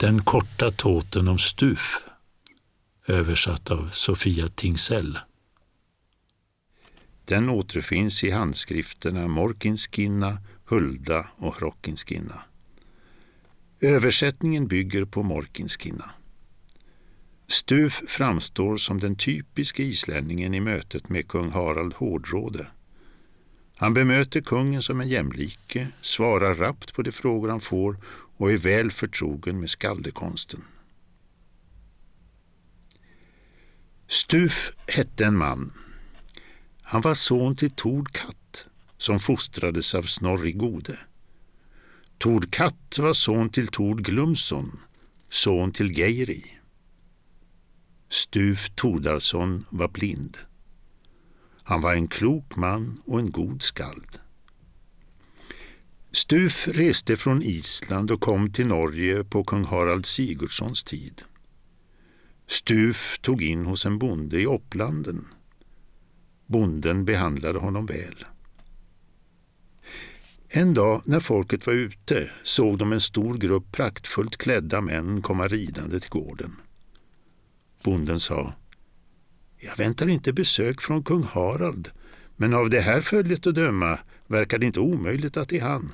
Den korta tåten om Stuf översatt av Sofia Tingsell. Den återfinns i handskrifterna Morkinskinna, Hulda och Hrockinskinna. Översättningen bygger på Morkinskinna. Stuf framstår som den typiska islänningen i mötet med kung Harald Hårdråde. Han bemöter kungen som en jämlike, svarar rappt på de frågor han får och är väl förtrogen med skaldekonsten. Stuf hette en man. Han var son till Tord Katt som fostrades av Snorri Gode. Tord Katt var son till Tord Glumsson, son till Geiri. Stuf Tordarsson var blind. Han var en klok man och en god skald. Stuf reste från Island och kom till Norge på kung Harald Sigurdssons tid. Stuf tog in hos en bonde i Opplanden. Bonden behandlade honom väl. En dag när folket var ute såg de en stor grupp praktfullt klädda män komma ridande till gården. Bonden sa Jag väntar inte besök från kung Harald men av det här följet att döma verkar det inte omöjligt att det är han.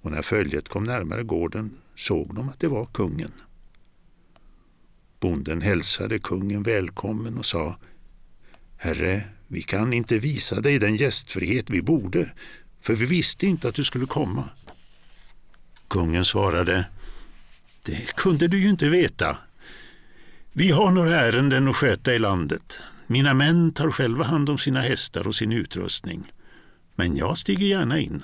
Och när följet kom närmare gården såg de att det var kungen. Bonden hälsade kungen välkommen och sa Herre, vi kan inte visa dig den gästfrihet vi borde, för vi visste inte att du skulle komma. Kungen svarade Det kunde du ju inte veta. Vi har några ärenden att sköta i landet. Mina män tar själva hand om sina hästar och sin utrustning. Men jag stiger gärna in.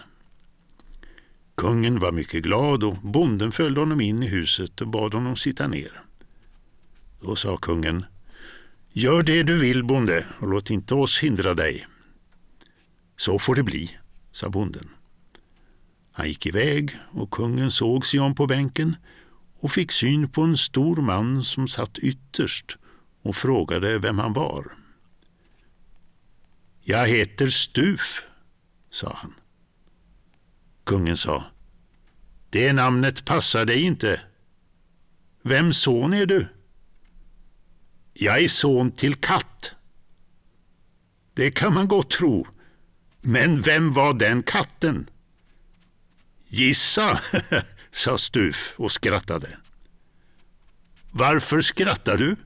Kungen var mycket glad och bonden följde honom in i huset och bad honom sitta ner. Då sa kungen Gör det du vill, bonde, och låt inte oss hindra dig. Så får det bli, sa bonden. Han gick iväg och kungen såg sig om på bänken och fick syn på en stor man som satt ytterst och frågade vem han var. Jag heter Stuf, sa han. Kungen sa, det namnet passar dig inte. Vem son är du? Jag är son till katt. Det kan man gott tro. Men vem var den katten? Gissa, sa Stuf och skrattade. Varför skrattar du?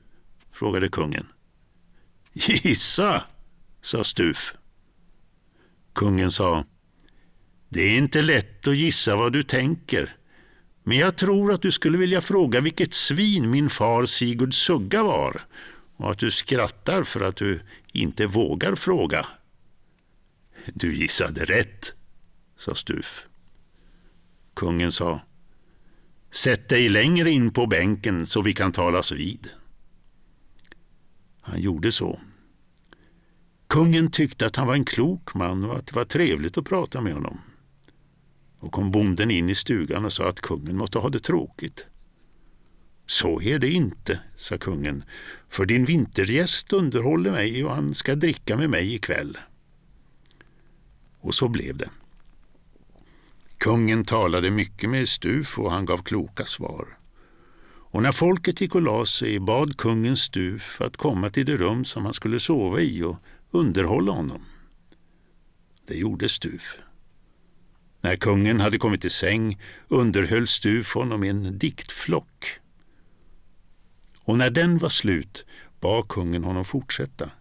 frågade kungen. Gissa, sa Stuf. Kungen sa, det är inte lätt att gissa vad du tänker. Men jag tror att du skulle vilja fråga vilket svin min far Sigurd Sugga var och att du skrattar för att du inte vågar fråga. Du gissade rätt, sa Stuf. Kungen sa Sätt dig längre in på bänken så vi kan talas vid. Han gjorde så. Kungen tyckte att han var en klok man och att det var trevligt att prata med honom. Och kom bonden in i stugan och sa att kungen måste ha det tråkigt. Så är det inte, sa kungen, för din vintergäst underhåller mig och han ska dricka med mig ikväll. Och så blev det. Kungen talade mycket med Stuf och han gav kloka svar. Och när folket gick och la sig bad kungen Stuf att komma till det rum som han skulle sova i och underhålla honom. Det gjorde Stuf. När kungen hade kommit till säng underhöll Stuf honom i en diktflock. Och när den var slut bad kungen honom fortsätta.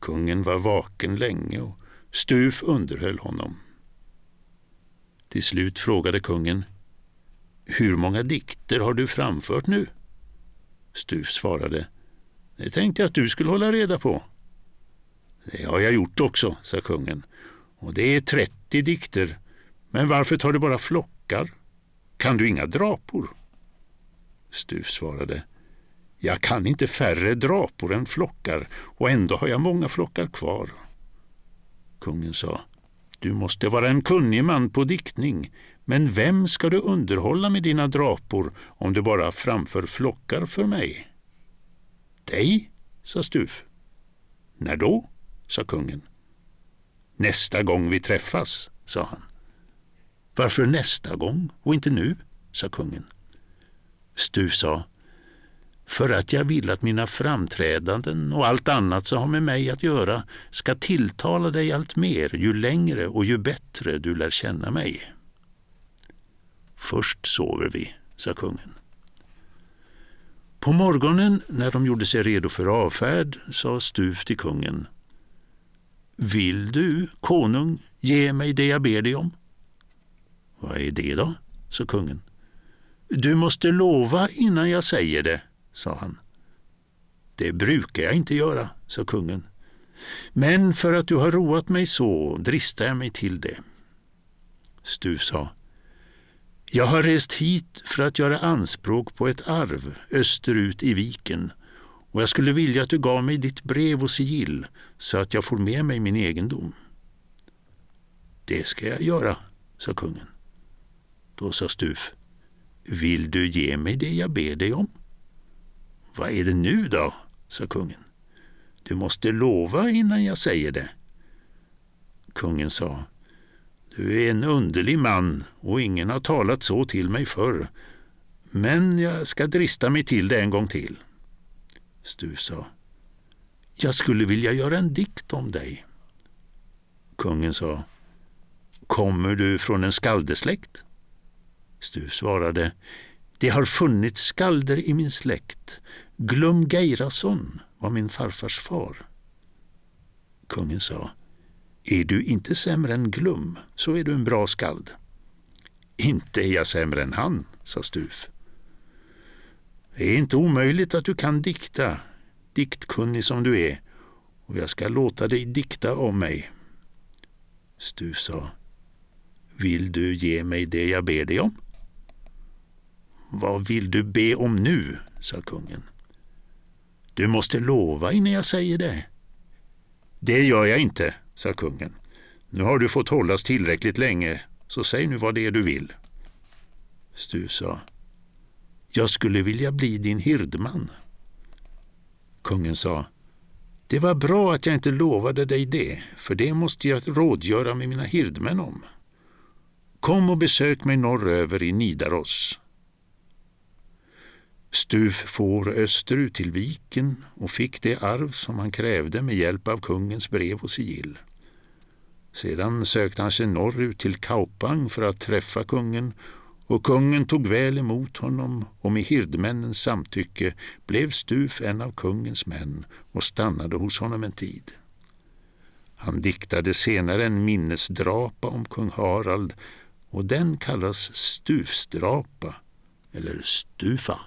Kungen var vaken länge och Stuf underhöll honom. Till slut frågade kungen Hur många dikter har du framfört nu? Stuf svarade Det tänkte jag att du skulle hålla reda på. Det har jag gjort också, sa kungen. Och det är 30 dikter. Men varför tar du bara flockar? Kan du inga drapor? Stuf svarade Jag kan inte färre drapor än flockar och ändå har jag många flockar kvar. Kungen sa du måste vara en kunnig man på diktning, men vem ska du underhålla med dina drapor om du bara framför flockar för mig? Dig, sa Stuf. När då? Sa kungen. Nästa gång vi träffas, sa han. Varför nästa gång och inte nu? sa kungen. Stuf sa, för att jag vill att mina framträdanden och allt annat som har med mig att göra ska tilltala dig allt mer ju längre och ju bättre du lär känna mig. Först sover vi, sa kungen. På morgonen när de gjorde sig redo för avfärd sa Stuf till kungen. Vill du, konung, ge mig det jag ber dig om? Vad är det då? sa kungen. Du måste lova innan jag säger det, sa han. Det brukar jag inte göra, sa kungen. Men för att du har roat mig så dristar jag mig till det. Stu sa. Jag har rest hit för att göra anspråk på ett arv österut i viken och jag skulle vilja att du gav mig ditt brev och sigill så att jag får med mig min egendom. Det ska jag göra, sa kungen. Då sa Stuf. Vill du ge mig det jag ber dig om? Vad är det nu då? sa kungen. Du måste lova innan jag säger det. Kungen sa. Du är en underlig man och ingen har talat så till mig förr. Men jag ska drista mig till det en gång till. Stu sa. Jag skulle vilja göra en dikt om dig. Kungen sa. Kommer du från en skaldesläkt? Stu svarade. Det har funnits skalder i min släkt. Glum Geirason var min farfars far. Kungen sa. Är du inte sämre än Glum så är du en bra skald. Inte är jag sämre än han, sa Stuf. Det är inte omöjligt att du kan dikta, diktkunnig som du är, och jag ska låta dig dikta om mig. Stu sa. Vill du ge mig det jag ber dig om? Vad vill du be om nu? sa kungen. Du måste lova innan jag säger det. Det gör jag inte, sa kungen. Nu har du fått hållas tillräckligt länge, så säg nu vad det är du vill. Stu sa. Jag skulle vilja bli din hirdman. Kungen sa. Det var bra att jag inte lovade dig det, för det måste jag rådgöra med mina hirdmän om. Kom och besök mig norröver i Nidaros. Stuf for österut till viken och fick det arv som han krävde med hjälp av kungens brev och sigill. Sedan sökte han sig norrut till Kaupang för att träffa kungen och kungen tog väl emot honom och med hirdmännens samtycke blev Stuf en av kungens män och stannade hos honom en tid. Han diktade senare en minnesdrapa om kung Harald och den kallas Stufsdrapa eller Stufa.